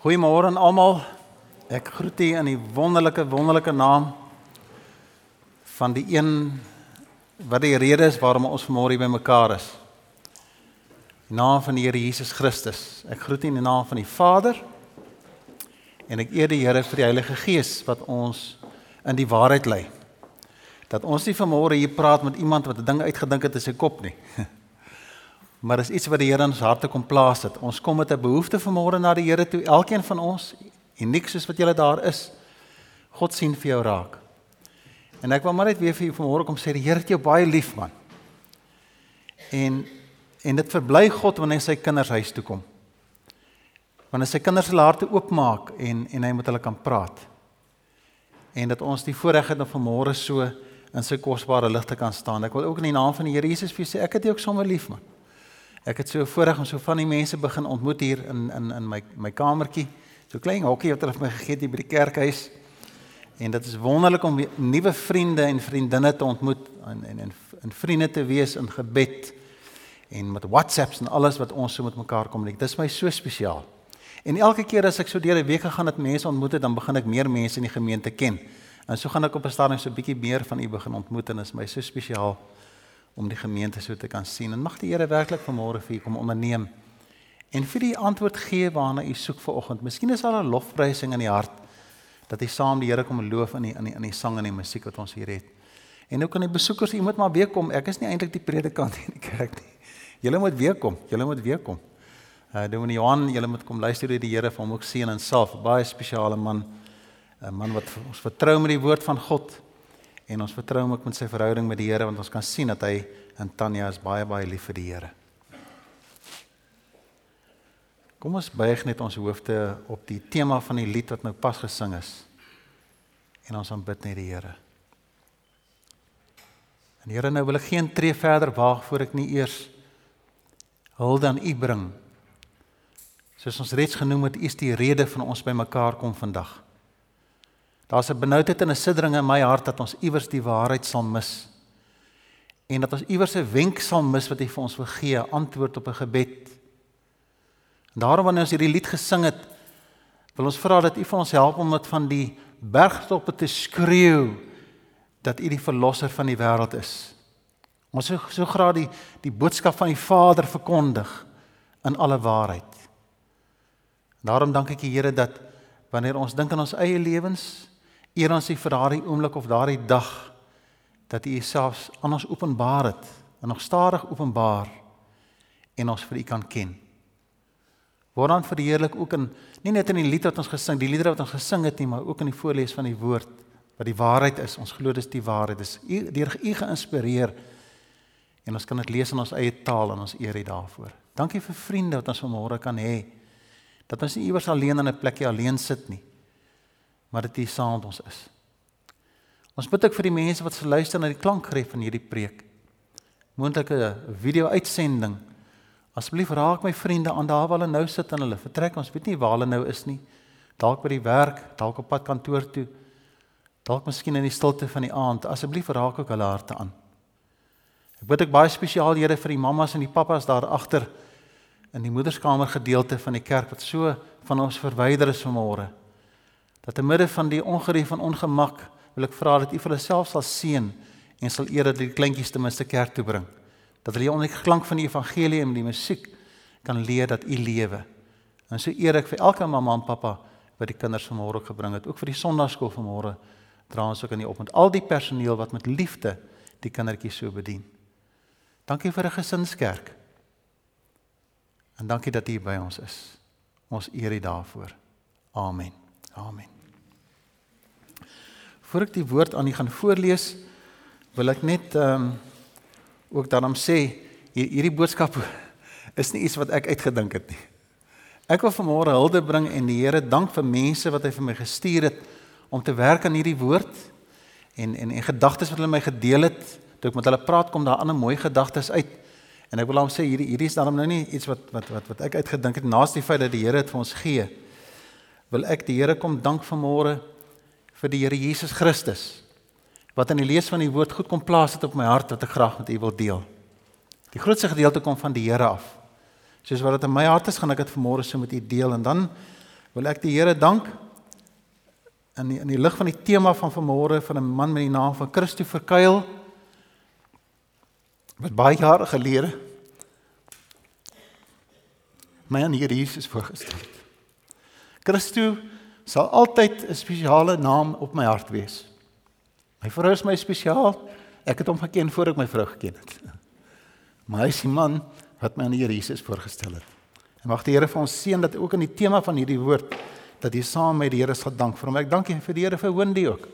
Goeiemôre aan almal. Ek groet u in die wonderlike wonderlike naam van die een wat die rede is waarom ons vanmôre hier bymekaar is. Die naam van die Here Jesus Christus. Ek groet u in die naam van die Vader en ek eer die Here vir die Heilige Gees wat ons in die waarheid lei. Dat ons nie vanmôre hier praat met iemand wat 'n ding uitgedink het in sy kop nie. Maar dis iets wat die Here in ons harte kom plaas het. Ons kom met 'n behoefte vanmôre na die Here toe. Elkeen van ons, uniek soos wat julle daar is. God sien vir jou raak. En ek wil maar net weer vir jou vanmôre kom sê die Here het jou baie lief man. En en dit verbly God wanneer sy kinders huis toe kom. Wanneer sy kinders hulle harte oopmaak en en hy met hulle kan praat. En dat ons die voorreg het om vanmôre so in sy kosbare lig te kan staan. Ek wil ook in die naam van die Here Jesus vir jou sê ek het jou ook sommer lief man. Ek het so voorreg om so van die mense begin ontmoet hier in in in my my kamertjie. So klein hokkie wat hulle vir my gegee het hier by die kerkhuis. En dit is wonderlik om nuwe vriende en vriendinne te ontmoet en en en in vriende te wees in gebed en met WhatsApps en alles wat ons so met mekaar kommunikeer. Dit is my so spesiaal. En elke keer as ek so deur 'n week gegaan het mense ontmoet het, dan begin ek meer mense in die gemeente ken. En so gaan ek op 'n stadium so 'n bietjie meer van u begin ontmoet en dit is my so spesiaal om die gemeente so te kan sien. En mag die Here werklik vanmôre vir u kom onderneem en vir u antwoord gee waarna u soek vir oggend. Miskien is daar 'n lofprysing in die hart dat u saam die Here kom loof in die in die in die sang en die musiek wat ons hier het. En ook aan die besoekers, u moet maar weer kom. Ek is nie eintlik die predikant in die kerk nie. Julle moet weer kom. Julle moet weer kom. Uh Dominee Johan, julle moet kom luister hoe die Here vir hom ook seën en salf. Baie spesiale man. 'n Man wat ons vertrou met die woord van God en ons vertrou hom ook met sy verhouding met die Here want ons kan sien dat hy en Tanya is baie baie lief vir die Here. Kom ons buig net ons hoofde op die tema van die lied wat nou pas gesing is. En ons aanbid net die Here. En Here, nou wil ek geen tree verder waag voor ek nie eers hulde aan U bring. Soos ons reeds genoem het, U is die rede van ons bymekaar kom vandag. Daar's 'n benoudheid en 'n siddering in my hart dat ons iewers die waarheid sal mis. En dat ons iewers 'n wenk sal mis wat hy vir ons wil gee, antwoord op 'n gebed. En daarom wanneer ons hierdie lied gesing het, wil ons vra dat u vir ons help om dit van die bergtoppe te skreeu dat u die verlosser van die wêreld is. Ons so so graag die die boodskap van die Vader verkondig in alle waarheid. Daarom dank ek die Here dat wanneer ons dink aan ons eie lewens, eer ons U vir daardie oomblik of daardie dag dat U selfs aan ons openbaar het en nog stadig openbaar en ons vir U kan ken. Word dan verheerlik ook in nie net in die lied wat ons gesing, die liedere wat ons gesing het nie, maar ook in die voorlees van die woord wat die waarheid is. Ons glo dis die waarheid. Dis U deur U geïnspireer en ons kan dit lees in ons eie taal en ons eer U daarvoor. Dankie vir vriende wat ons vanmôre kan hê. Dat ons nie iewers alleen in 'n plekkie alleen sit nie, maar dat U saam met ons is. Ons bid ook vir die mense wat se luister na die klankgreep van hierdie preek. Moontlike video-uitsending. Asseblief raak my vriende aan daar waar hulle nou sit en hulle vertrek. Ons weet nie waar hulle nou is nie. Dalk by die werk, dalk op pad kantoor toe. Dalk miskien in die stilte van die aand. Asseblief raak ook hulle harte aan. Ek bid ook baie spesiaal Here vir die mammas en die pappas daar agter in die moederskamer gedeelte van die kerk wat so van ons verwyder is vanmôre dat te midde van die ongerief en ongemak wil ek vra dat U vir hulself sal seën en sal eer dat die kleintjies ten minste kerk toe bring. Dat hulle onder die klank van die evangelie en die musiek kan leer dat U lewe. En so eer ek vir elke mamma en pappa wat die kinders vanmôre gebring het, ook vir die sonnaarskool vanmôre dra ons ook aan die op met al die personeel wat met liefde die kindertjies so bedien. Dankie vir 'n gesinskerk. En dankie dat U by ons is. Ons eer U daarvoor. Amen. Amen. Voordat ek die woord aan u gaan voorlees, wil ek net ehm um, ook daarom sê hierdie boodskap is nie iets wat ek uitgedink het nie. Ek wil vanmôre hulde bring en die Here dank vir mense wat hy vir my gestuur het om te werk aan hierdie woord en en en gedagtes wat hulle my gedeel het. Toe ek met hulle praat kom daar ander mooi gedagtes uit. En ek wil hom sê hierdie hierdie is daarom nou nie iets wat wat wat wat ek uitgedink het naas die feit dat die Here dit vir ons gee wil ek die Here kom dank vanmôre vir die Here Jesus Christus wat in die lees van die woord goed kom plaas het op my hart wat ek graag met u wil deel. Die grootste gedeelte kom van die Here af. Soos wat dit in my hart is, gaan ek dit vanmôre so met u deel en dan wil ek die Here dank in die, in die lig van die tema van vanmôre van 'n man met die naam van Christopher Kuil wat baie jare gelede my aan hier Jesus voorgestel het. Christo sal altyd 'n spesiale naam op my hart wees. My vrou is my spesiaal. Ek het hom geken voor ek my vrou geken het. Maar hy is die man wat my aan die Here Jesus voorgestel het. En mag die Here vir ons seën dat ook in die tema van hierdie woord dat jy saam met die Here sal dank vir hom. Ek dank vir die Here vir Wendy ook.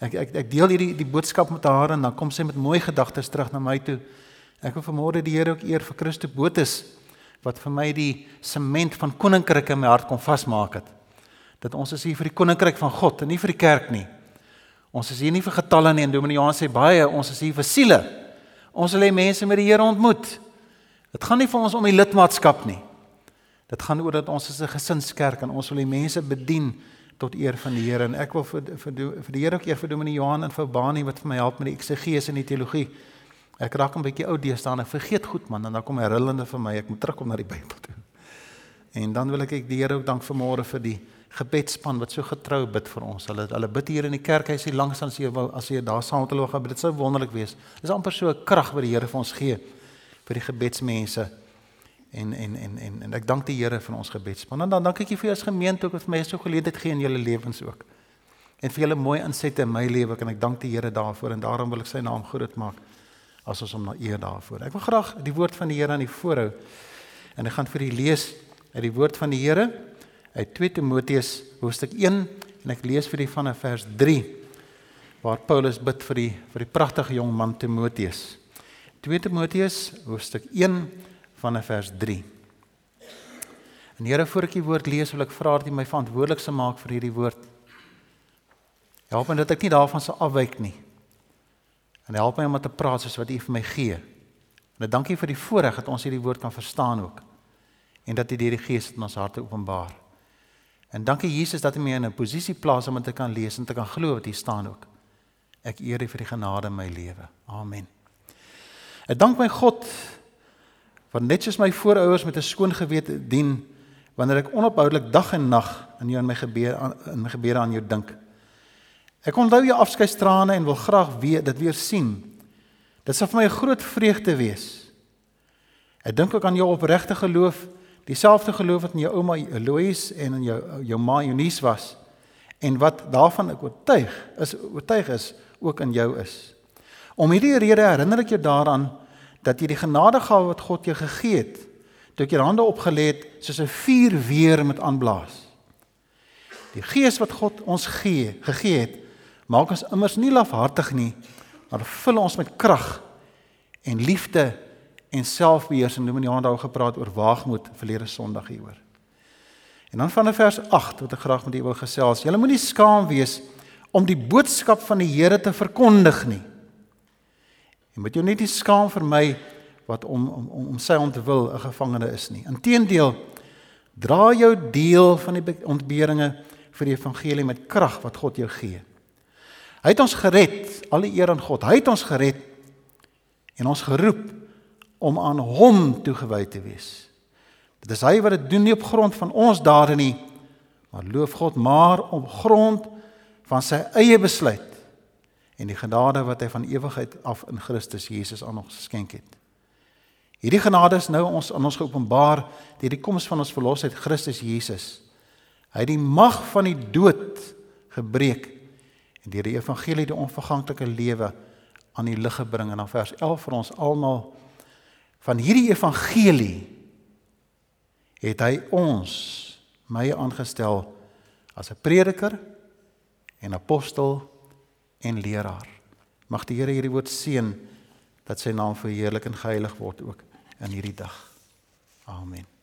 Ek ek ek deel hierdie die boodskap met haar en dan kom sy met mooi gedagtes terug na my toe. Ek wil vanmôre die Here ook eer vir Christo Botus wat vir my die sement van koninkryk in my hart kom vasmaak het. Dat ons is hier vir die koninkryk van God en nie vir die kerk nie. Ons is hier nie vir getalle nie en Dominee Johan sê baie, ons is hier vir siele. Ons wil hê mense met die Here ontmoet. Dit gaan nie vir ons om die lidmaatskap nie. Dit gaan oor dat ons is 'n gesinskerk en ons wil die mense bedien tot eer van die Here en ek wil vir vir vir die Here ook eer vir Dominee Johan en vir Bani wat vir my help met die eksegees en die teologie. Ek raak 'n bietjie oud deesdae ek vergeet goed man en dan kom herinneringe vir my ek moet terugkom na die Bybel toe. En dan wil ek ek die Here ook dank vanmôre vir die gebedsspan wat so getrou bid vir ons. Hulle hulle bid hier in die kerk, hy sê langs as jy wil as jy daar saam met hulle wil gaan bid. Dit sou wonderlik wees. Dis amper so 'n krag wat die Here vir ons gee vir die gebedsmense. En en en en en ek dank die Here vir ons gebedspan. En dan dank ek vir julle as gemeente ook vir my so geleentheid gee in julle lewens ook. En vir julle mooi insette in my lewe en ek dank die Here daarvoor en daarom wil ek sy naam groot maak as ons hom na eer daarvoor. Ek wil graag die woord van die Here aan die voorhou. En ek gaan vir u lees uit die woord van die Here uit 2 Timoteus hoofstuk 1 en ek lees vir u van vers 3 waar Paulus bid vir die vir die pragtige jong man Timoteus. 2 Timoteus hoofstuk 1 van vers 3. En Here voor ek die woord lees wil ek vra dat U my verantwoordelik sal maak vir hierdie woord. Help my dat ek nie daarvan sal afwyk nie. En help my om te praat soos wat U vir my gee. En ek dank U vir die voorreg dat ons hierdie woord kan verstaan ook en dat U deur die Gees dit in ons harte openbaar. En dankie Jesus dat U my in 'n posisie plaas om te kan lees en te kan glo wat hier staan ook. Ek eer U vir die genade in my lewe. Amen. Ek dank my God wat net soos my voorouers met 'n skoon gewete dien wanneer ek onophoudelik dag en nag in jou en my gebede in my gebede aan jou dink. Ek onthou jou afskeidstrane en wil graag weer dit weer sien. Dit sal vir my 'n groot vreugde wees. Ek dink ook aan jou opregte geloof dieselfde geloof wat in jou ouma Eloise en in jou jou ma Eunice was en wat daarvan ek oortuig is oortuig is ook in jou is. Om hierdie rede herinner ek jou daaraan dat jy die genadegawe wat God jou gegee het, toe ek jou hande opgelê het soos 'n vuur weer met aanblaas. Die gees wat God ons gee, gegee het, maak ons immers nie lafhartig nie, maar vul ons met krag en liefde en selfbeheersing. Noem in die aand daar gepraat oor waagmoed verlede Sondag hieroor. En dan van vers 8 wat ek graag met u wil gesels. Julle moenie skaam wees om die boodskap van die Here te verkondig nie. Jy moet jou net nie skaam vir my wat om om om sy ontwil 'n gevangene is nie. Inteendeel dra jou deel van die ontberinge vir die evangelie met krag wat God jou gee. Hy het ons gered, alle eer aan God. Hy het ons gered en ons geroep om aan hom toegewy te wees. Dit is hy wat dit doen nie op grond van ons dade nie, maar loof God maar op grond van sy eie besluit en die genade wat hy van ewigheid af in Christus Jesus aan ons geskenk het. Hierdie genade is nou ons aan ons geopenbaar deur die koms van ons verlosser Christus Jesus. Hy het die mag van die dood gebreek en deur die evangelie die onverganklike lewe aan die lig gebring en dan vers 11 vir ons almal van hierdie evangelie het hy ons my aangestel as 'n prediker en apostel en leraar. Mag die Here hierdie woord seën dat sy naam verheerlik en geheilig word ook in hierdie dag. Amen.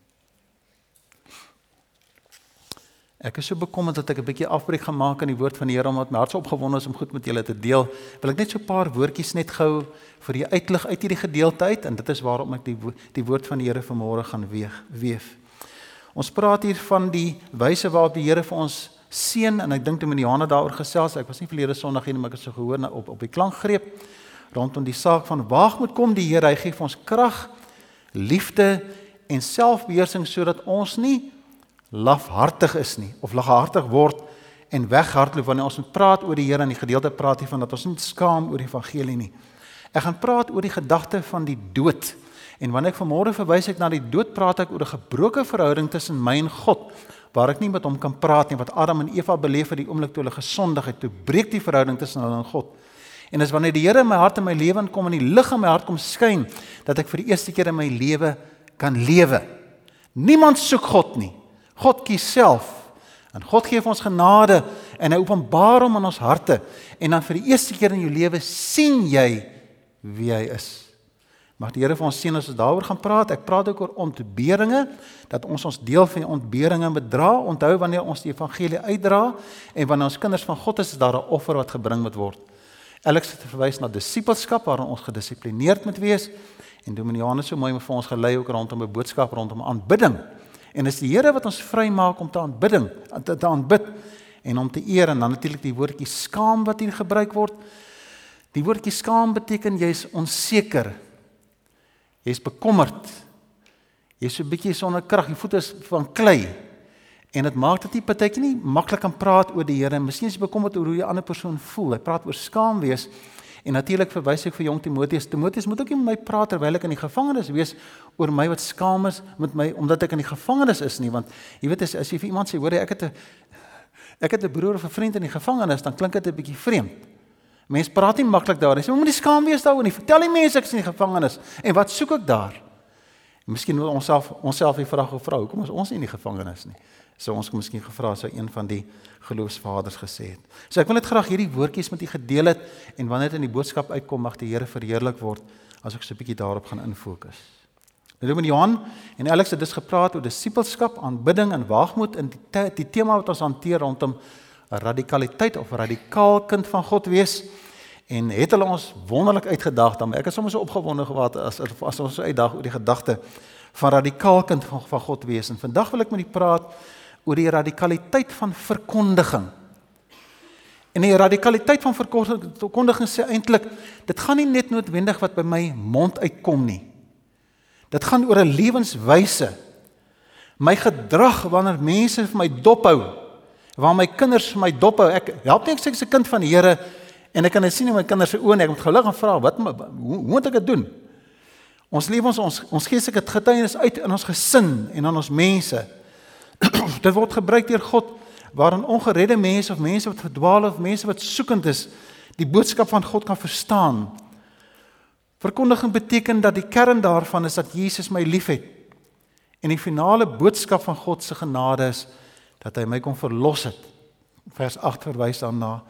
Ek is so bekommerd dat ek 'n bietjie afbreek gemaak aan die woord van die Here omdat my hart so opgewonde is om goed met julle te deel. Wil ek net so 'n paar woordjies net gou vir die uitlig uit hierdie gedeelte uit en dit is waarom ek die die woord van die Here vanmôre gaan weeg weef. Ons praat hier van die wyse waarop die Here vir ons seën en ek dink toe Miniana daaroor gesels. Ek was nie verlede Sondag hier nie, maar ek het so gehoor na, op op die klankgreep rondom die saak van waag moet kom die Here. Hy gee vir ons krag, liefde en selfbeheersing sodat ons nie lafhartig is nie of laghartig word en weghardloop wanneer ons moet praat oor die Here en die gedeelte praat hier van dat ons nie skaam oor die evangelie nie. Ek gaan praat oor die gedagte van die dood. En wanneer ek vanmôre verwys ek na die dood, praat ek oor 'n gebroke verhouding tussen my en God, waar ek nie met hom kan praat nie wat Adam en Eva beleef het die oomblik toe hulle gesondig het, toe breek die verhouding tussen hulle en God. En dis wanneer die Here in my hart en my lewe inkom en die lig in my hart kom skyn, dat ek vir die eerste keer in my lewe kan lewe. Niemand soek God nie. God kies self. En God gee vir ons genade en hy openbaar hom in ons harte en dan vir die eerste keer in jou lewe sien jy wie hy is. Mag die Here vir ons sien as ons daaroor gaan praat. Ek praat ook oor ontberinge dat ons ons deel van die ontberinge bedra. Onthou wanneer ons die evangelie uitdra en wanneer ons kinders van God is, is daar 'n offer wat gebring moet word. Alex het verwys na disippelskap waarin ons gedissiplineerd moet wees en Dominee Johannes so mooi vir ons gelei ook rondom 'n boodskap rondom aanbidding. En dis die Here wat ons vrymaak om te aanbidding, te, te aanbid en om te eer en dan natuurlik die woordjie skaam wat hier gebruik word. Die woordjie skaam beteken jy's onseker. Jy's bekommerd. Jy's so 'n bietjie sonder krag, jou voete is van klei. En dit maak dit nie partykie nie maklik om praat oor die Here. Miskien is jy bekommerd oor hoe 'n ander persoon voel. Hy praat oor skaam wees. En natuurlik verwys ek vir jong Timoteus. Timoteus moet ook nie met my praat terwyl ek in die gevangenis wees oor my wat skaam is met my omdat ek in die gevangenis is nie, want jy weet as, as jy vir iemand sê, hoor jy ek het 'n ek het 'n broer of 'n vriend in die gevangenis, dan klink dit 'n bietjie vreemd. Mense praat nie maklik daaroor nie. Sê, "Moenie skaam wees daaroor nie. Vertel die mense ek is in die gevangenis en wat soek ek daar?" Miskien wil ons self onsself die vraag gevra, hoekom is ons nie in die gevangenis nie? Sou ons miskien gevra sou een van die geloofsvaders gesê het. So ek wil net graag hierdie woordjies met u gedeel het en wanneer dit in die boodskap uitkom mag die Here verheerlik word as ek so 'n bietjie daarop gaan infokus. Nou doen Johan en Alex het dus gepraat oor disippelskap, aanbidding en waagmoed in die te, die tema wat ons hanteer rondom radikaliteit of radikaal kind van God wees en het hulle ons wonderlik uitgedaag dan ek het sommer so opgewonde gehad as as ons so uitdag oor die gedagte van radikaal kind van, van God wees en vandag wil ek met u praat oor die radikaliteit van verkondiging. En die radikaliteit van verkondiging sê eintlik dit gaan nie net noodwendig wat by my mond uitkom nie. Dit gaan oor 'n lewenswyse. My gedrag wanneer mense vir my dophou, waar my kinders vir my dophou, ek help nie ek sê ek's 'n kind van die Here en ek kan net sien in my kinders se oë en ek moet gelukkig vra wat hoe, hoe moet ek dit doen? Ons leef ons ons ons gee seker getuienis uit in ons gesin en aan ons mense. dit word gebruik deur God waarin ongeredde mense of mense wat verdwaal of mense wat soekend is, die boodskap van God kan verstaan. Verkondiging beteken dat die kern daarvan is dat Jesus my liefhet. En die finale boodskap van God se genade is dat hy my kom verlos het. Vers 8 verwys daarna.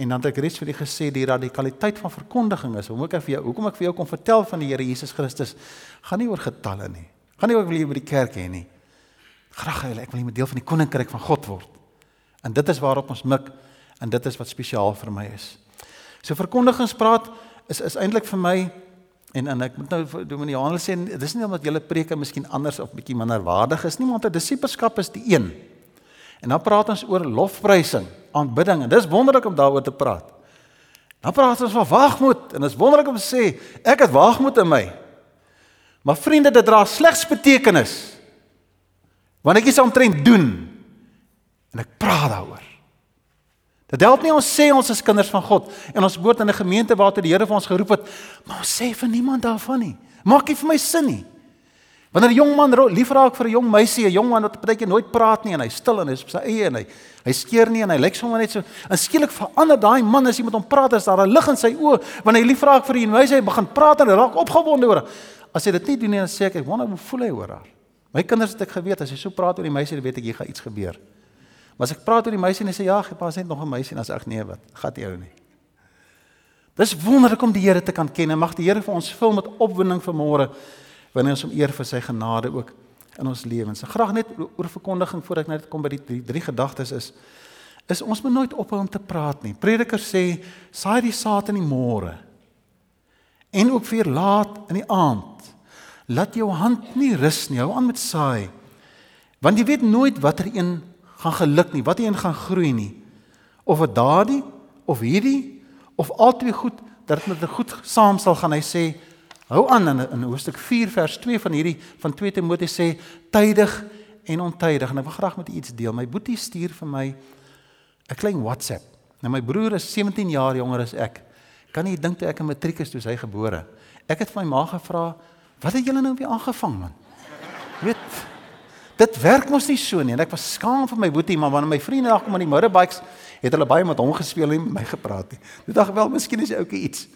En dan het ek reeds vir u gesê die radikaliteit van verkondiging is. Hoekom ek vir jou hoekom ek vir jou kom vertel van die Here Jesus Christus gaan nie oor getalle nie. Gaan nie oor wie jy by die kerk hê nie. Graag hy, ek wil net deel van die koninkryk van God word. En dit is waarop ons mik en dit is wat spesiaal vir my is. So verkondigingspraat is is eintlik vir my en en ek moet nou vir Dominee Johannes sê dis nie omdat julle preke miskien anders of bietjie minder waardig is nie, maar 'n disipelskap is die een. En dan praat ons oor lofprysing, aanbidding en dis wonderlik om daaroor te praat. Dan praat ons van wagmoed en dit is wonderlik om te sê ek het wagmoed in my. Maar vriende, dit dra slegs betekenis Wanneer ek iets omtrent doen en ek praat daaroor. Dit help nie ons sê ons is kinders van God en ons behoort in 'n gemeente waartoe die Here vir ons geroep het, maar ons sê vir niemand daarvan nie. Maak nie vir my sin nie. Wanneer 'n jong man lief raak vir 'n jong meisie, 'n jong man wat partykeer nooit praat nie en hy stil en hy is op sy eie en hy hy skeer nie en hy lyk sommer net so en skielik verander daai man as jy met hom praat as daar 'n lig in sy oë wanneer hy lief raak vir 'n meisie, hy begin praat en hy raak opgewonde oor haar. As hy dit nie doen nie, dan sê ek ek wonder hoe voel hy oor haar. My kinders het ek geweet as jy so praat oor die meisie, dan weet ek jy gaan iets gebeur. Maar as ek praat oor die meisie en hy sê ja, jy pas net nog 'n meisie en as ek nee wat, gaan jy ou nie. Dis wonderlik om die Here te kan ken en mag die Here vir ons vul met opwinding vanmôre wanneer ons hom eer vir sy genade ook in ons lewens. Ek graag net oor verkondiging voordat ek net kom by die drie, drie gedagtes is is ons moet nooit ophou om te praat nie. Prediker sê saai die saad in die môre en ook weer laat in die aand laat jou hand nie rus nie. Hou aan met saai. Want jy weet nooit watter een gaan geluk nie, watter een gaan groei nie. Of dit daardie of hierdie of albei goed dat dit met 'n goed saam sal gaan. Hy sê hou aan in in Hoofstuk 4 vers 2 van hierdie van 2 Timoteus sê tydig en ontydig en ek wil graag met u iets deel. My boetie stuur vir my 'n klein WhatsApp. Nou my broer is 17 jaar jonger as ek. Kan jy dink toe ek in matriek is toe hy gebore? Ek het vir my ma gevra, "Wat het julle nou weer aangevang, man?" Weet Dit werk mos nie so nie en ek was skaam vir my boetie maar wanneer my vriende daar kom aan die motorbikes het hulle baie met hom gespeel en met my gepraat. Toe dink ek wel miskien is jy ouke iets.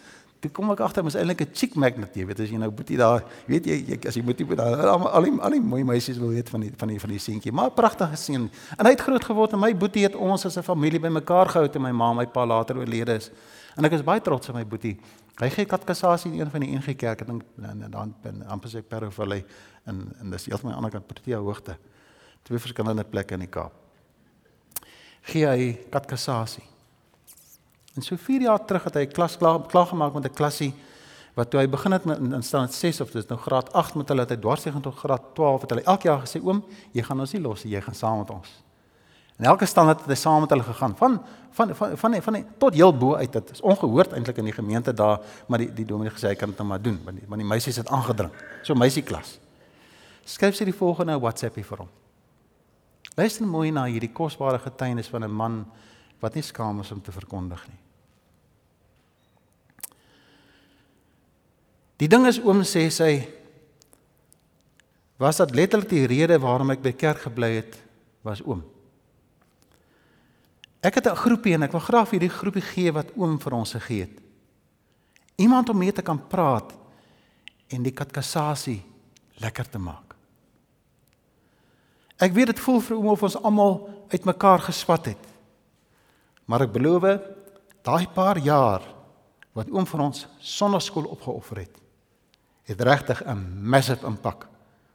Toe kom ek agter mos eintlik 'n chick magnet jy weet as jy nou boetie daar weet jy, jy as jy boetie daar al al die die mooi meisies wil weet van die van die van die seentjie. Maar pragtige seun. En hy het groot geword en my boetie het ons as 'n familie bymekaar gehou toe my ma en my pa later oorlede is. En ek is baie trots op my boetie. Hy gee katkassasie in een van die NG Kerke dink dan in amper sê Perrovallei en en dis heeltemal aan die ander kant Protea hoogte. Twee verskillende plekke in die Kaap. Gee hy katkassasie. En so 4 jaar terug het hy klas klaar klaar gemaak met 'n klassie wat toe hy begin het met in staan 6 of dis nou graad 8 met hulle het hy dwarsgeen tot graad 12 het hulle elke jaar gesê oom jy gaan ons nie los jy gaan saam met ons. En elke standaard het hy saam met hulle gegaan van van van van, van, van tot heel bo uit dit is ongehoord eintlik in die gemeente daar maar die die dominee gesê hy kan dit nou maar doen want die, want die meisies het aangedring. So meisieklas skryf sy die volgende WhatsApp hier vir hom. Luister mooi na hierdie kosbare getuienis van 'n man wat nie skaam is om te verkondig nie. Die ding is oom sê sy was dit letterlik die rede waarom ek by kerk gebly het was oom. Ek het 'n groepie en ek wil graag hierdie groepie gee wat oom vir ons gegee het. Iemand om mee te kan praat en die katkassasie lekker te maak. Ek weet dit voel vir oom of ons almal uitmekaar geswat het. Maar ek beloof, daai paar jaar wat oom vir ons sonnaskool opgeoffer het, het regtig 'n massive impak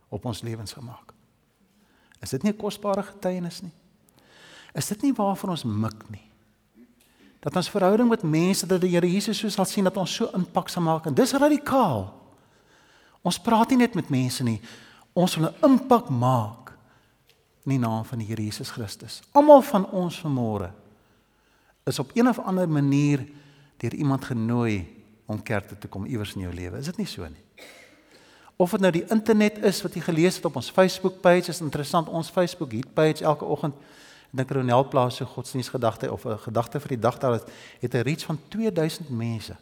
op ons lewens gemaak. Is dit nie 'n kosbare getuienis nie? Is dit nie waarvan ons mik nie? Dat ons verhouding met mense dat die Here Jesus so sal sien dat ons so impak sal maak en dis radikaal. Ons praat nie net met mense nie, ons wil 'n impak maak in die naam van die Here Jesus Christus. Almal van ons vanmôre is op een of ander manier deur iemand genooi om kerk toe te kom iewers in jou lewe. Is dit nie so nie? Of dit nou die internet is wat jy gelees het op ons Facebook page, is interessant ons Facebook hit page elke oggend dink Ronel plaas so godsdienstgedagte of 'n gedagte vir die dag daar het 'n reach van 2000 mense.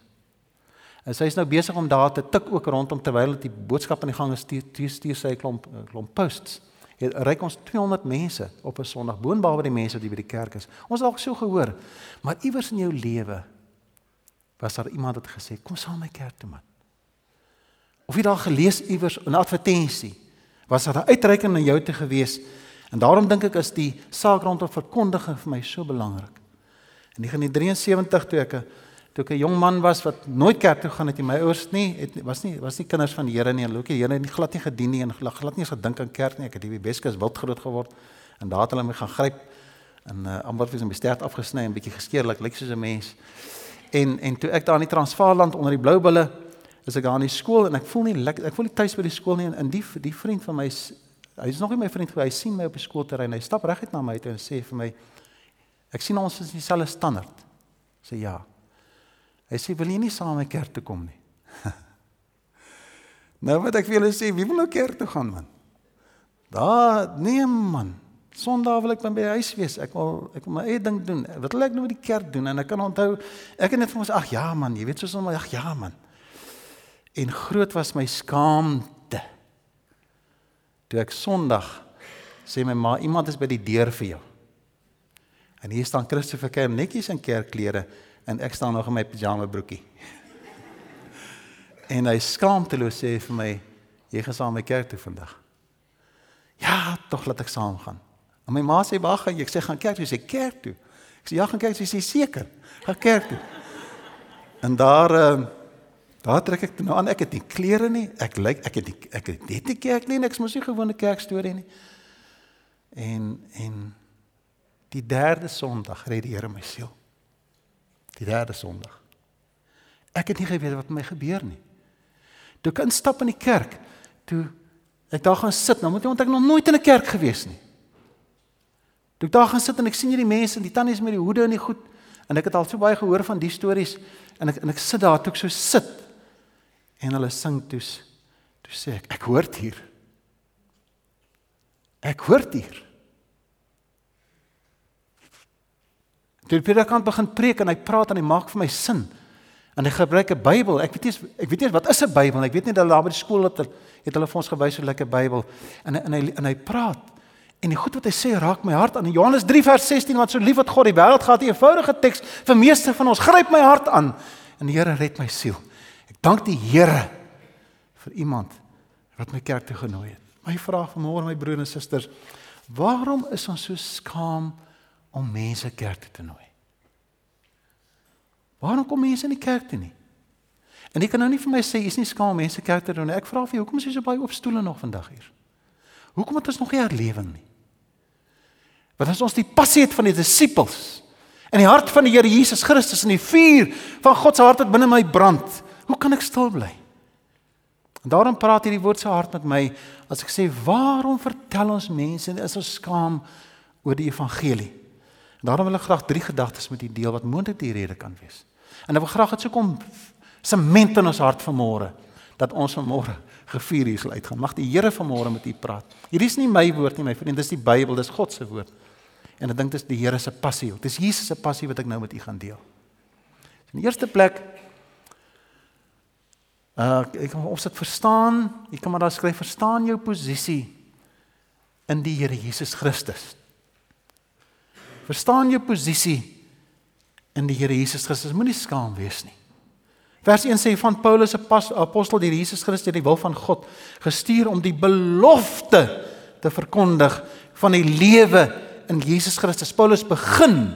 En sy is nou besig om daar te tik ook rondom terwyl die boodskap aan die gang is stuur stuur sy klomp klomp posts het reik ons 200 mense op 'n Sondag boonbehalwe die mense wat hier by die kerk is. Ons het dalk so gehoor, maar iewers in jou lewe was daar iemand wat gesê, "Kom saam my kerk toe man." Of jy daar gelees iewers 'n advertensie, was daar 'n uitreiking na jou te gewees. En daarom dink ek is die saak rondom verkondiging vir my so belangrik. In 1973 toe ek 'n toe ek 'n jong man was wat nooit kerk toe gaan het, my ouers nie het was nie was nie kinders van die Here nie. Hulle het die Here nie glad nie gedien nie en glad nie eens gedink aan kerk nie. Ek het hier by Beskus wild groot geword en daar het hulle my gaan gryp en uh, amper vir my stert afgesny en bietjie geskeerlik, lyk soos 'n mens. En en toe ek daar in die Transvaalland onder die blou bulle is ek daar in die skool en ek voel nie lekker ek voel nie tuis by die skool nie en in die die vriend van my hy is nog nie my vriend gewees. Hy sien my op die skoolterrein. Hy stap reguit na my toe en sê vir my ek sien ons is dieselfde standaard. Sê ja. Hy sê wil jy nie saam met my kerk toe kom nie? nou wat ek vir julle sê, wie wil nou kerk toe gaan man? Daar, nee man. Sondag wil ek by my huis wees. Ek wil ek wil my eie ding doen. Wat wil ek nou met die kerk doen? En ek kan onthou ek het net vir ons ag ja man, jy weet soos om ag ja man. En groot was my skaamte. Toe ek Sondag sê my ma, iemand is by die deur vir jou. En hier staan Christopher Kerk netjies in kerkklere en ek staan nog in my pyjama broekie. en hy skaamteloos sê vir my, jy gaan saam met kerk toe vandag. Ja, tog laat ek saam gaan. En my ma sê wag, ek sê gaan kerk toe, sê kerk toe. Ek sê ja, gaan kerk toe, sê seker. Gaan kerk toe. En daar uh, daar trek ek nou aan, ek het nie klere nie. Ek lyk ek het die, ek het net die kerk nie, ek mos nie gewone kerk storie nie. En en die derde Sondag red die Here my siel die derde Sondag. Ek het nie geweet wat met my gebeur nie. Toe ek instap in die kerk, toe ek daar gaan sit, nou moet jy onthou ek nog nooit in 'n kerk gewees nie. Toe ek daar gaan sit en ek sien hierdie mense en die tannies met die hoede en die goed en ek het al so baie gehoor van die stories en ek en ek sit daar toe ek so sit en hulle sing toe toe sê ek ek hoor dit hier. Ek hoort hier. Toe die predikant begin preek en hy praat en hy maak vir my sin. En hy gebruik 'n Bybel. Ek weet nie ek weet nie wat is 'n Bybel. Ek weet nie dat daar by die skool het, het hulle vir ons gewys hoe lekker Bybel. En en hy en hy praat en die goed wat hy sê raak my hart aan. In Johannes 3 vers 16 wat so lief wat God die wêreld gehad, 'n eenvoudige teks vir meeste van ons gryp my hart aan. En die Here red my siel. Dank die Here vir iemand wat my kerk toe genooi het. My vraag vanmôre my broers en susters, waarom is ons so skaam om mense kerk toe te nooi? Waarom kom mense in die kerk toe nie? En jy kan nou nie vir my sê jy's nie skaam om mense kerk toe te nooi. Ek vra vir jou, hoekom is jy so baie op stoele nog vandag hier? Hoekom het ons nog nie herlewing nie? Want as ons die passie het van die disippels in die hart van die Here Jesus Christus in die vuur van God se hart wat binne my brand, hoe kan ek stil bly? En daarom praat hierdie woord so hard met my as ek sê waarom vertel ons mense is ons skaam oor die evangelie. En daarom wil ek graag drie gedagtes met u deel wat moontlik die rede kan wees. En ek wil graag dit so kom sement in ons hart vanmôre dat ons vanmôre gevier hier sal uitgaan. Mag die Here vanmôre met u praat. Hierdie is nie my woord nie, my vriend, dis die Bybel, dis God se woord. En ek dink dit is die Here se passie. Dit is Jesus se passie wat ek nou met u gaan deel. In die eerste plek Uh ek kan of dit verstaan, jy kan maar daar skryf verstaan jou posisie in die Here Jesus Christus. Verstaan jou posisie in die Here Jesus Christus. Moenie skaam wees nie. Vers 1 sê van Paulus se apostel deur Jesus Christus die wil van God gestuur om die belofte te verkondig van die lewe in Jesus Christus. Paulus begin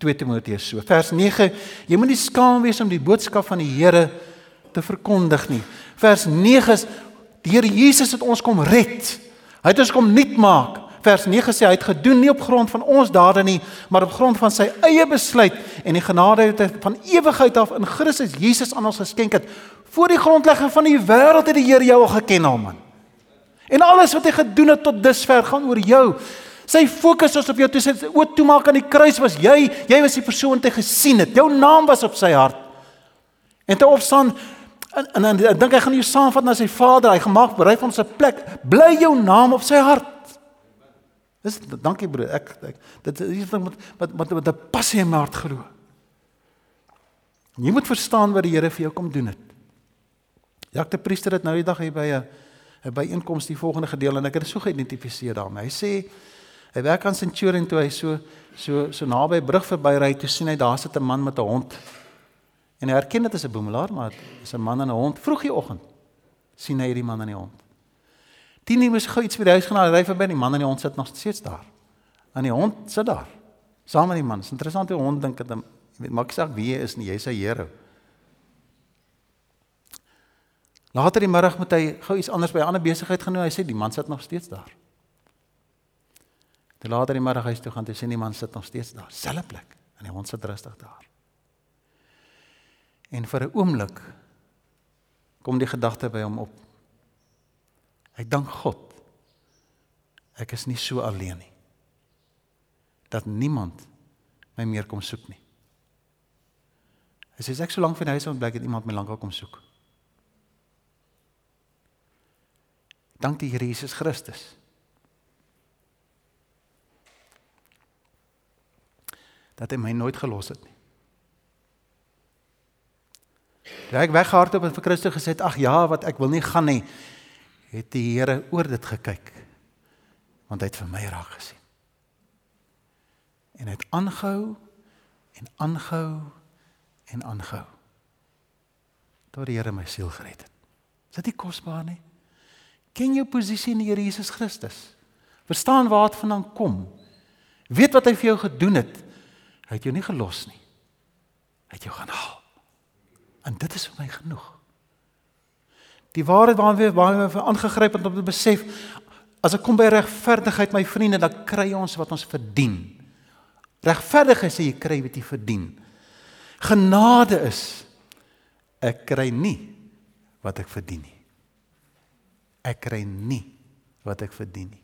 2 Timoteus so. Vers 9: Jy moenie skaam wees om die boodskap van die Here verkondig nie. Vers 9 is die Here Jesus het ons kom red. Hy het ons kom nuut maak. Vers 9 sê hy het gedoen nie op grond van ons dade nie, maar op grond van sy eie besluit en die genade wat hy van ewigheid af in Christus Jesus aan ons geskenk het. Voor die grondlegging van die wêreld het die Here jou al geken al man. En alles wat hy gedoen het tot dusver gaan oor jou. Sy fokus is op jou toe sy oop toe maak aan die kruis was jy, jy was die persoon wat hy gesien het. Jou naam was op sy hart. En te opstaan En en, en ek dink hy gaan jou saamvat na sy Vader. Hy gemaak berei vir ons 'n plek. Bly jou naam op sy hart. Dis dankie broer. Ek, ek dit is wat wat wat wat 'n passie in my hart glo. Jy moet verstaan wat die Here vir jou kom doen het. Jak die priester het nou die dag hier by 'n 'n byeenkoms die volgende gedeelte en ek het dit so geïdentifiseer daarmee. Hy sê hy werk aan Centurion toe hy so so so naby brug verbyry toe sien hy daar sit 'n man met 'n hond. En hy herken dit as 'n boemelaar, maar dit is 'n man en 'n hond. Vroeg die oggend sien hy hierdie man en die hond. Tien moes gou iets vir die huis gaan, hy ry verby en die man en die hond sit nog steeds daar. En die hond sit daar saam met die man. Dis interessant hoe hond dink dit, jy weet, maak saak wie hy is nie, jy's sy Here. Later die middag moet hy gou iets anders by 'n ander besigheid gaan doen. Hy sê die man sit nog steeds daar. Toe later die middag huis toe gaan, toe sien die man sit nog steeds daar, selfe plek en die hond sit rustig daar. En vir 'n oomblik kom die gedagte by hom op. Ek dank God. Ek is nie so alleen nie. Dat niemand my meer kom soek nie. Hy sê ek so lank van die huis af bly het iemand my lankal kom soek. Dank die Here Jesus Christus. Dat hy my nooit gelos het nie. Toe ek weggehardloop en vir Christus gesê het, "Ag ja, wat ek wil nie gaan nie." Het die Here oor dit gekyk. Want hy het vir my raak gesien. En hy het aangehou en aangehou en aangehou. Tot die Here my siel gered het. Is dit nie kosbaar nie? Ken jou posisie in die Here Jesus Christus. Verstaan waar dit vandaan kom. Weet wat hy vir jou gedoen het. Hy het jou nie gelos nie. Hy het jou gaan haal. En dit is vir my genoeg. Die waarheid waarmee waarmee we aangegryp het om te besef as ek kom by regverdigheid my vriende dan kry ons wat ons verdien. Regverdigheid sê jy kry wat jy verdien. Genade is ek kry nie wat ek verdien nie. Ek kry nie wat ek verdien nie.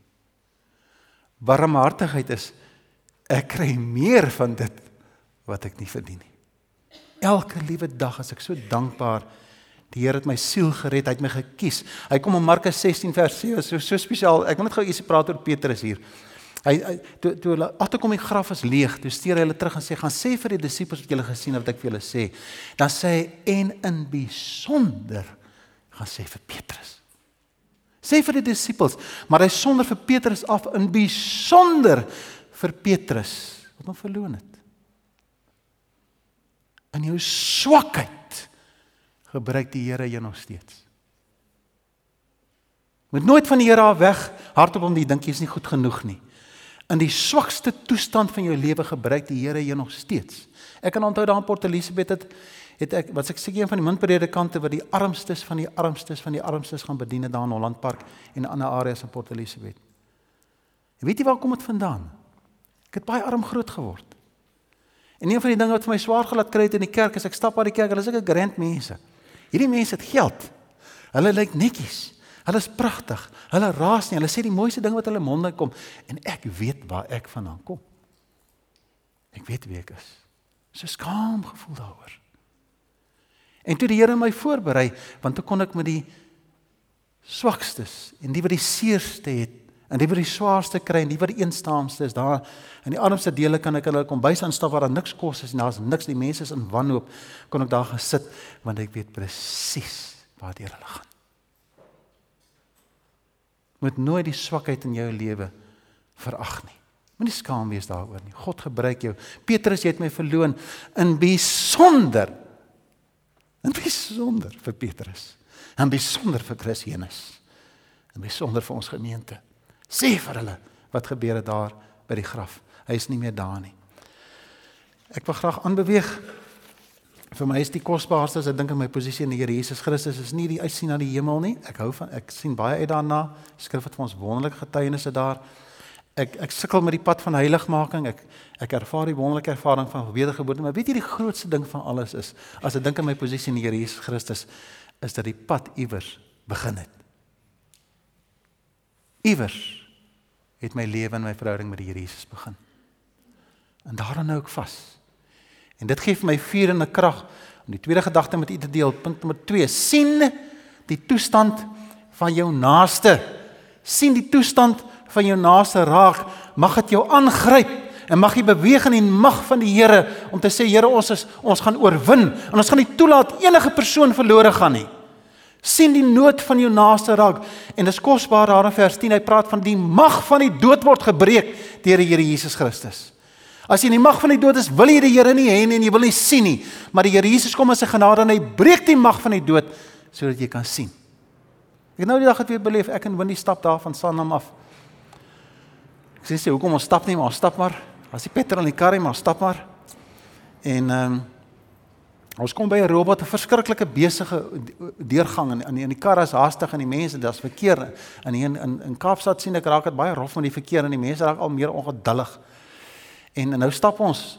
Barmhartigheid is ek kry meer van dit wat ek nie verdien nie elke liewe dag as ek so dankbaar Die Here het my siel gered, hy het my gekies. Hy kom in Markus 16 vers 7, so so spesiaal. Ek wil net gou ietsie praat oor Petrus hier. Hy, hy toe toe hulle agterkom die graf is leeg, toe stuur hy hulle terug en sê gaan sê vir die disippels wat julle gesien het wat ek vir julle sê. Dan sê hy en in besonder gaan sê vir Petrus. Sê vir die disippels, maar hy sonder vir Petrus af in besonder vir Petrus wat hom verloon het. In jou swakheid gebruik die Here jou nog steeds. Moet nooit van die Here af weg hardop om die dink jy is nie goed genoeg nie. In die swakste toestand van jou lewe gebruik die Here jou nog steeds. Ek kan onthou daar in Port Elizabeth het het ek wat ek seker een van die min predikante wat die armstes van die armstes van die armstes gaan bedien daar in Holland Park en ander areas in Port Elizabeth. En weet jy waar kom dit vandaan? Ek het baie arm groot geword. En een van die dinge wat vir my swaar gelaat kry het in die kerk is ek stap by die kerk, hulle is ek 'n grand mense. Hierdie mense het geld. Hulle lyk netjies. Hulle is pragtig. Hulle raas nie. Hulle sê die mooiste ding wat hulle monde kom en ek weet waar ek vandaan kom. Ek weet wie ek is. So skaam gevoel daaroor. En toe die Here my voorberei, want toe kon ek met die swakstes en die wat die seerste het en die wat die swaarste kry en die wat die eenstaamste is daar in die armste dele kan ek hulle kom bys aan stap waar daar niks kos is en daar's niks die mense is in wanhoop kon ek daar gesit want ek weet presies waar dit hulle gaan. Moet nooit die swakheid in jou lewe verag nie. Moenie skaam wees daaroor nie. God gebruik jou. Petrus jy het my verloon in besonder in besonder vir Petrus en besonder vir Christus en besonder vir ons gemeente Sê vir hulle wat gebeur het daar by die graf. Hy is nie meer daar nie. Ek wil graag aanbeweeg. Vir my is die kosbaarste as ek dink aan my posisie in die Here Jesus Christus is nie die uitsien na die hemel nie. Ek hou van ek sien baie uit daarna. Skrif het vir ons wonderlike getuienisse daar. Ek ek sukkel met die pad van heiligmaking. Ek ek ervaar die wonderlike ervaring van wedergeboorte, maar weet jy die grootste ding van alles is as ek dink aan my posisie in die Here Jesus Christus is dat die pad iewers begin het. Iewers het my lewe en my verhouding met die Here Jesus begin. En daaraan hou ek vas. En dit gee vir my vuur en 'n krag om die tweede gedagte met u te deel. Punt nommer 2: sien die toestand van jou naaste. sien die toestand van jou naaste raak. Mag dit jou aangryp en mag jy beweeg in die mag van die Here om te sê Here, ons is ons gaan oorwin en ons gaan nie toelaat enige persoon verlore gaan nie sien die nood van jou naaste raak en dis kosbaar daar in vers 10 hy praat van die mag van die dood word gebreek deur die Here Jesus Christus. As jy in die mag van die dood is, wil jy die Here nie hê nie en jy wil nie sien nie, maar die Here Jesus kom in sy genade en hy breek die mag van die dood sodat jy kan sien. Ek nou die dag het weer beleef ek en Winnie stap daar van Sandam af. Ek sê sê hoekom ons stap nie maar ons stap maar. As die petrol in die kar maar stap maar. En ehm um, Ons kom by 'n robot, 'n verskriklike besige deurgang en in die kar is haastig en die mense, daar's verkeer. Hier in in, in Kaapstad sien ek raak dit baie rof met die verkeer en die mense raak al meer ongeduldig. En, en nou stap ons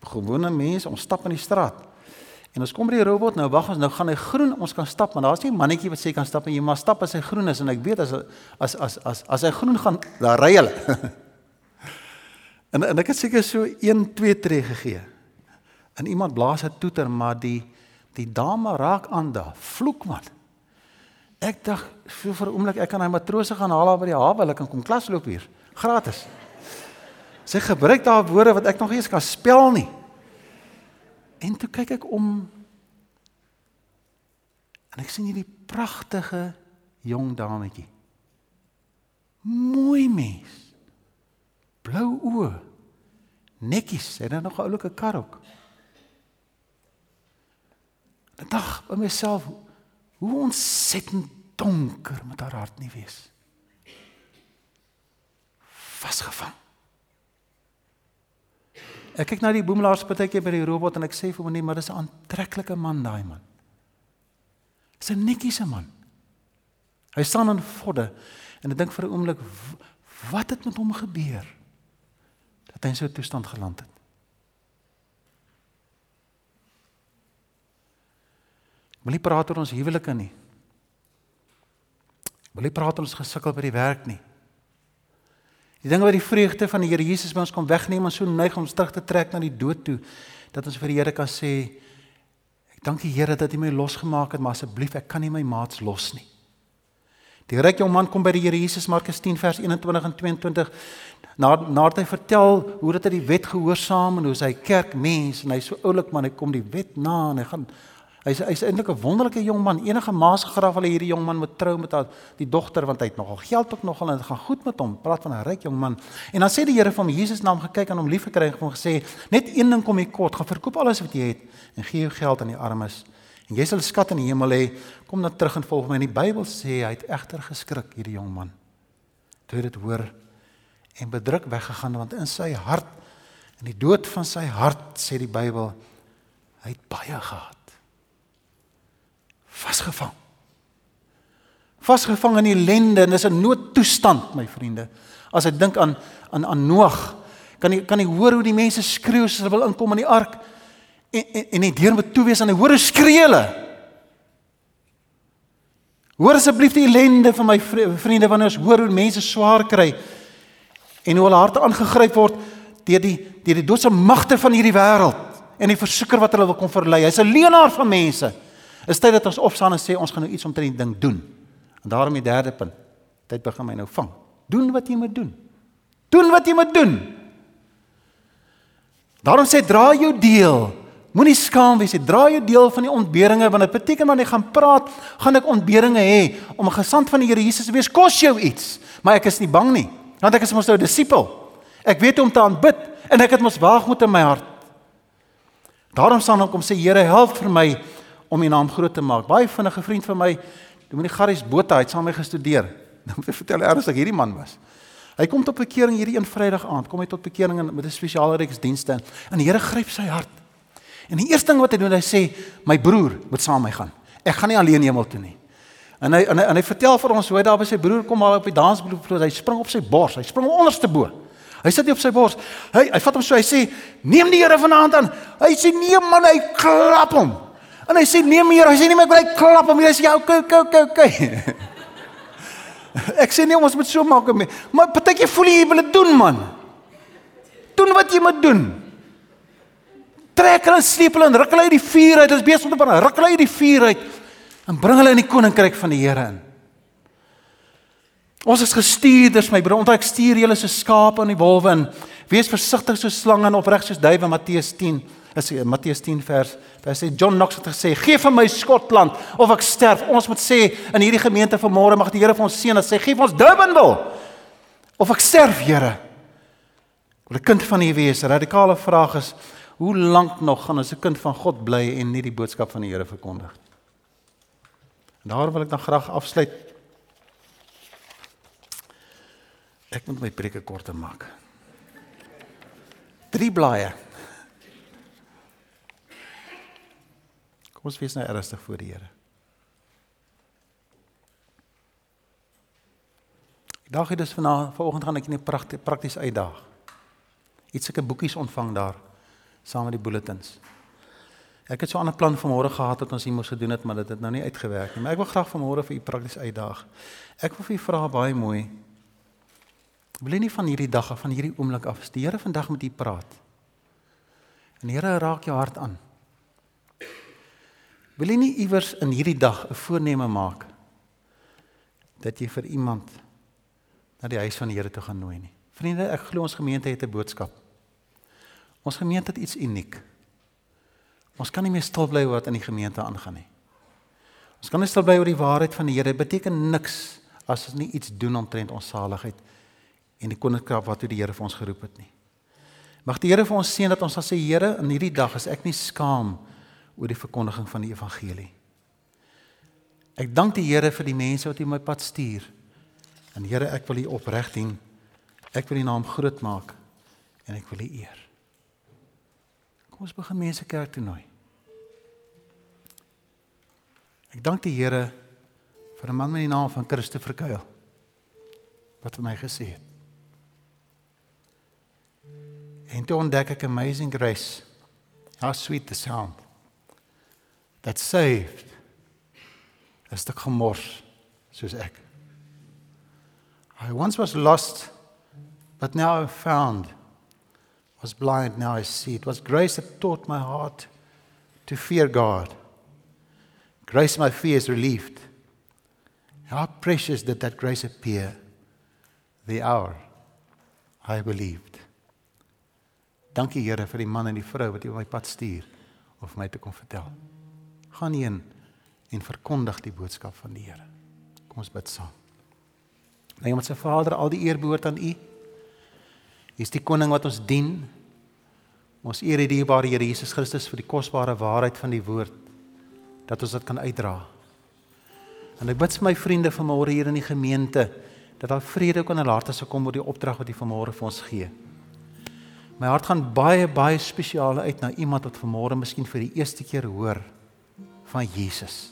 gewone mense, ons stap in die straat. En ons kom by die robot, nou wag ons, nou gaan hy groen, ons kan stap, maar daar's nie 'n mannetjie wat sê kan stap en jy maar stap as hy groen is en ek weet as as as as as hy groen gaan, dan ry hulle. en en ek het seker so 1 2 tree gegee en iemand blaas 'n toeter maar die die dame raak aan da vloek man. Ek dink vir, vir 'n oomblik ek kan hy matrose gaan haal by die hawe hulle kan kom klasloop hier. Gratis. Sy gebruik daar woorde wat ek nog nie eens kan spel nie. En toe kyk ek om en ek sien hierdie pragtige jong dametjie. Mooi mens. Blou oë. Netjies. En dan nog 'n oulike kar ook Ek dink by myself hoe ontsettend donker moet haar hart nie wees. Vasgevang. Ek kyk na die boemelaarspatjie by die robot en ek sê vir hom nee, maar dis 'n aantreklike man daai man. Dis 'n netjiese man. Hy staan in vodde en ek dink vir 'n oomblik wat het met hom gebeur dat hy in so 'n toestand geland het. Wil nie praat oor ons huwelike nie. Wil nie praat oor ons gesukkel by die werk nie. Die dinge wat die vreugde van die Here Jesus by ons kom wegneem en so neig ons terug te trek na die dood toe dat ons vir die Here kan sê ek Dankie Here dat U my losgemaak het, maar asseblief, ek kan nie my maats los nie. Die ryk jong man kom by die Here Jesus Markus 10 vers 21 en 22 na nadat hy vertel hoe dat hy die wet gehoorsaam en hoe hy kerk mens en hy so oulik man hy kom die wet na en hy gaan hy's hy's eintlik 'n wonderlike jong man enige maas gegraf hulle hierdie jong man moet trou met haar die dogter want hy het nogal geld ook nogal en dit gaan goed met hom praat van 'n ryk jong man en dan sê die Here van Jesus naam gekyk en hom lief gekry en hom gesê net een ding kom hier kort gaan verkoop alles wat jy het en gee jou geld aan die armes En jy sal skat in die hemel hê. Kom dan terug en volg my. In die Bybel sê hy het egter geskrik hierdie jong man. Toe hy dit hoor en bedruk weggegaan want in sy hart in die dood van sy hart sê die Bybel hy het baie gehad. Vasgevang. Vasgevang in ellende en dis 'n noodtoestand my vriende. As ek dink aan aan aan Noag, kan jy kan jy hoor hoe die mense skreeu as hulle wil inkom in die ark en en, en die deur moet toe wees en hy hoor skree hulle. Hoor asseblief die ellende van my vriende wanneer ons hoor hoe mense swaar kry en hoe hulle harte aangegryp word deur die deur die doodse magte van hierdie wêreld en die versoeker wat hulle wil kom verlei. Hy's 'n leenaar van mense. Is tyd dat ons opstaan en sê ons gaan nou iets omtrent die ding doen. En daarom die derde punt. Tyd begin my nou vang. Doen wat jy moet doen. Doen wat jy moet doen. Daarom sê dra jou deel Moenie skaam wees nie. Dra jou deel van die ontberinge want dit beteken wanneer ek gaan praat, gaan ek ontberinge hê. Om 'n gesant van die Here Jesus te wees kos jou iets, maar ek is nie bang nie, want ek is mos nou 'n disipel. Ek weet hoe om te aanbid en ek het mos waagmoed in my hart. Daarom staan ek om sê Here, help vir my om U naam groot te maak. Baie vinnige vriend van my, Dominee Garries Botha, het saam met my gestudeer. Nou moet ek vertel ernstig hierdie man was. Hy kom tot bekering hierdie een Vrydag aand, kom hy tot bekering met 'n spesiale reeks dienste en die Here gryp sy hart. En die eerste ding wat hy doen, hy sê my broer moet saam met my gaan. Ek gaan nie alleen hemel toe nie. En hy en hy, en hy vertel vir ons hoe hy daar by sy broer kom al op die dansvloer, hy spring op sy bors, hy spring onderste bo. Hy sit nie op sy bors. Hy hy vat hom so, hy sê neem die Here vanaand aan. Hy sê nee man, hy klap hom. En hy sê nee meer, hy sê nie meer hy klap hom, hy sê ja, okay, okay, okay, okay. Ek sê nee, ons moet so maak. Maar partykeer voel jy jy wil dit doen man. Doen wat jy moet doen trek hulle en sleep hulle en ruk hulle uit die vuur uit. Is besig om te brand. Ruk hulle uit die vuur uit en bring hulle in die koninkryk van die Here in. Ons is gestuurders, my broer. Onthou ek stuur julle so skape in die wolwe in. Wees versigtig so slange en opreg soos duwe Matteus 10. Is Matteus 10 vers. Daar sê John Knox het gesê: "Gee vir my Skotland of ek sterf." Ons moet sê in hierdie gemeente vanmôre mag die Here vir ons seën dat sê: "Gee vir ons Durbanville of ek sterf, Here." Wil 'n kind van U wees. Radikale vraag is: Hoe lank nog gaan ons 'n kind van God bly en nie die boodskap van die Here verkondig? En daar wil ek dan graag afsluit. Ek moet my preke korter maak. Drie blaaie. Kom ons wees nou ernstig voor die Here. Dag het dus vanaand vanoggend gaan ek net prakties uitdaag. Iets sulke boekies ontvang daar saam met die bulletins. Ek het so 'n ander plan vanmôre gehad dat ons hier moes gedoen het, maar dit het nou nie uitgewerk nie. Maar ek wil graag vanmôre vir u prakties uitdaag. Ek wil vir u vra baie mooi. Wil nie van hierdie dag af, van hierdie oomblik af, die Here vandag met u praat. En die Here raak jou hart aan. Wil jy nie iewers in hierdie dag 'n voorneme maak dat jy vir iemand na die huis van die Here toe gaan nooi nie? Vriende, ek glo ons gemeente het 'n boodskap. Ons gemeente het iets uniek. Ons kan nie meer stil bly oor wat in die gemeente aangaan nie. Ons kan nie stil bly oor die waarheid van die Here. Dit beteken niks as ons nie iets doen omtrent ons saligheid en die koninkryk wat die Here vir ons geroep het nie. Mag die Here vir ons seën dat ons sal sê Here, in hierdie dag is ek nie skaam oor die verkondiging van die evangelie. Ek dank die Here vir die mense wat U my pad stuur. En Here, ek wil U opreg dien. Ek wil U naam groot maak en ek wil U eer. Kom ons begin mense kerk toe nooi. Ek dank die Here vir 'n man met die naam van Christopher Kuil wat vir my gesê het. En toe ontdek ek amazing grace. How sweet the sound that saved. Is dit gemors soos ek. I once was lost but now I've found was blind, now I see. It was grace that taught my heart to fear God Grace my fears relieved. How precious did that grace appear the hour I believed. Dankie Here vir die man en die vrou wat U op my pad stuur vir my te kom vertel. Gaan heen en verkondig die boodskap van die Here. Kom ons bid saam. Nou ons se Vader, al die eer behoort aan U. U is die koning wat ons dien. Ons eer die dierbare Here Jesus Christus vir die kosbare waarheid van die woord dat ons dit kan uitdra. En ek bid vir my vriende vanmôre hier in die gemeente dat daar vrede kan in hulle harte se kom oor die opdrag wat U vanmôre vir ons gee. My hart gaan baie baie spesiaal uit na iemand wat vanmôre miskien vir die eerste keer hoor van Jesus.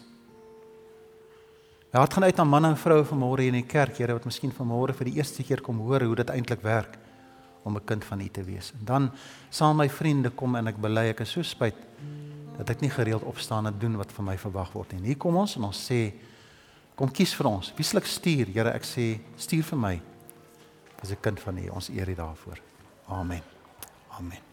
My hart gaan uit na manne en vroue vanmôre hier in die kerk, Here, wat miskien vanmôre vir die eerste keer kom hoor hoe dit eintlik werk om 'n kind van U te wees. En dan sal my vriende kom en ek bely ek is so spyt dat ek nie gereeld opstaan en doen wat van my verwag word nie. Hier kom ons en ons sê kom kies vir ons. Wie sal ek stuur? Here, ek sê stuur vir my as 'n kind van U. Ons eer U daarvoor. Amen. Amen.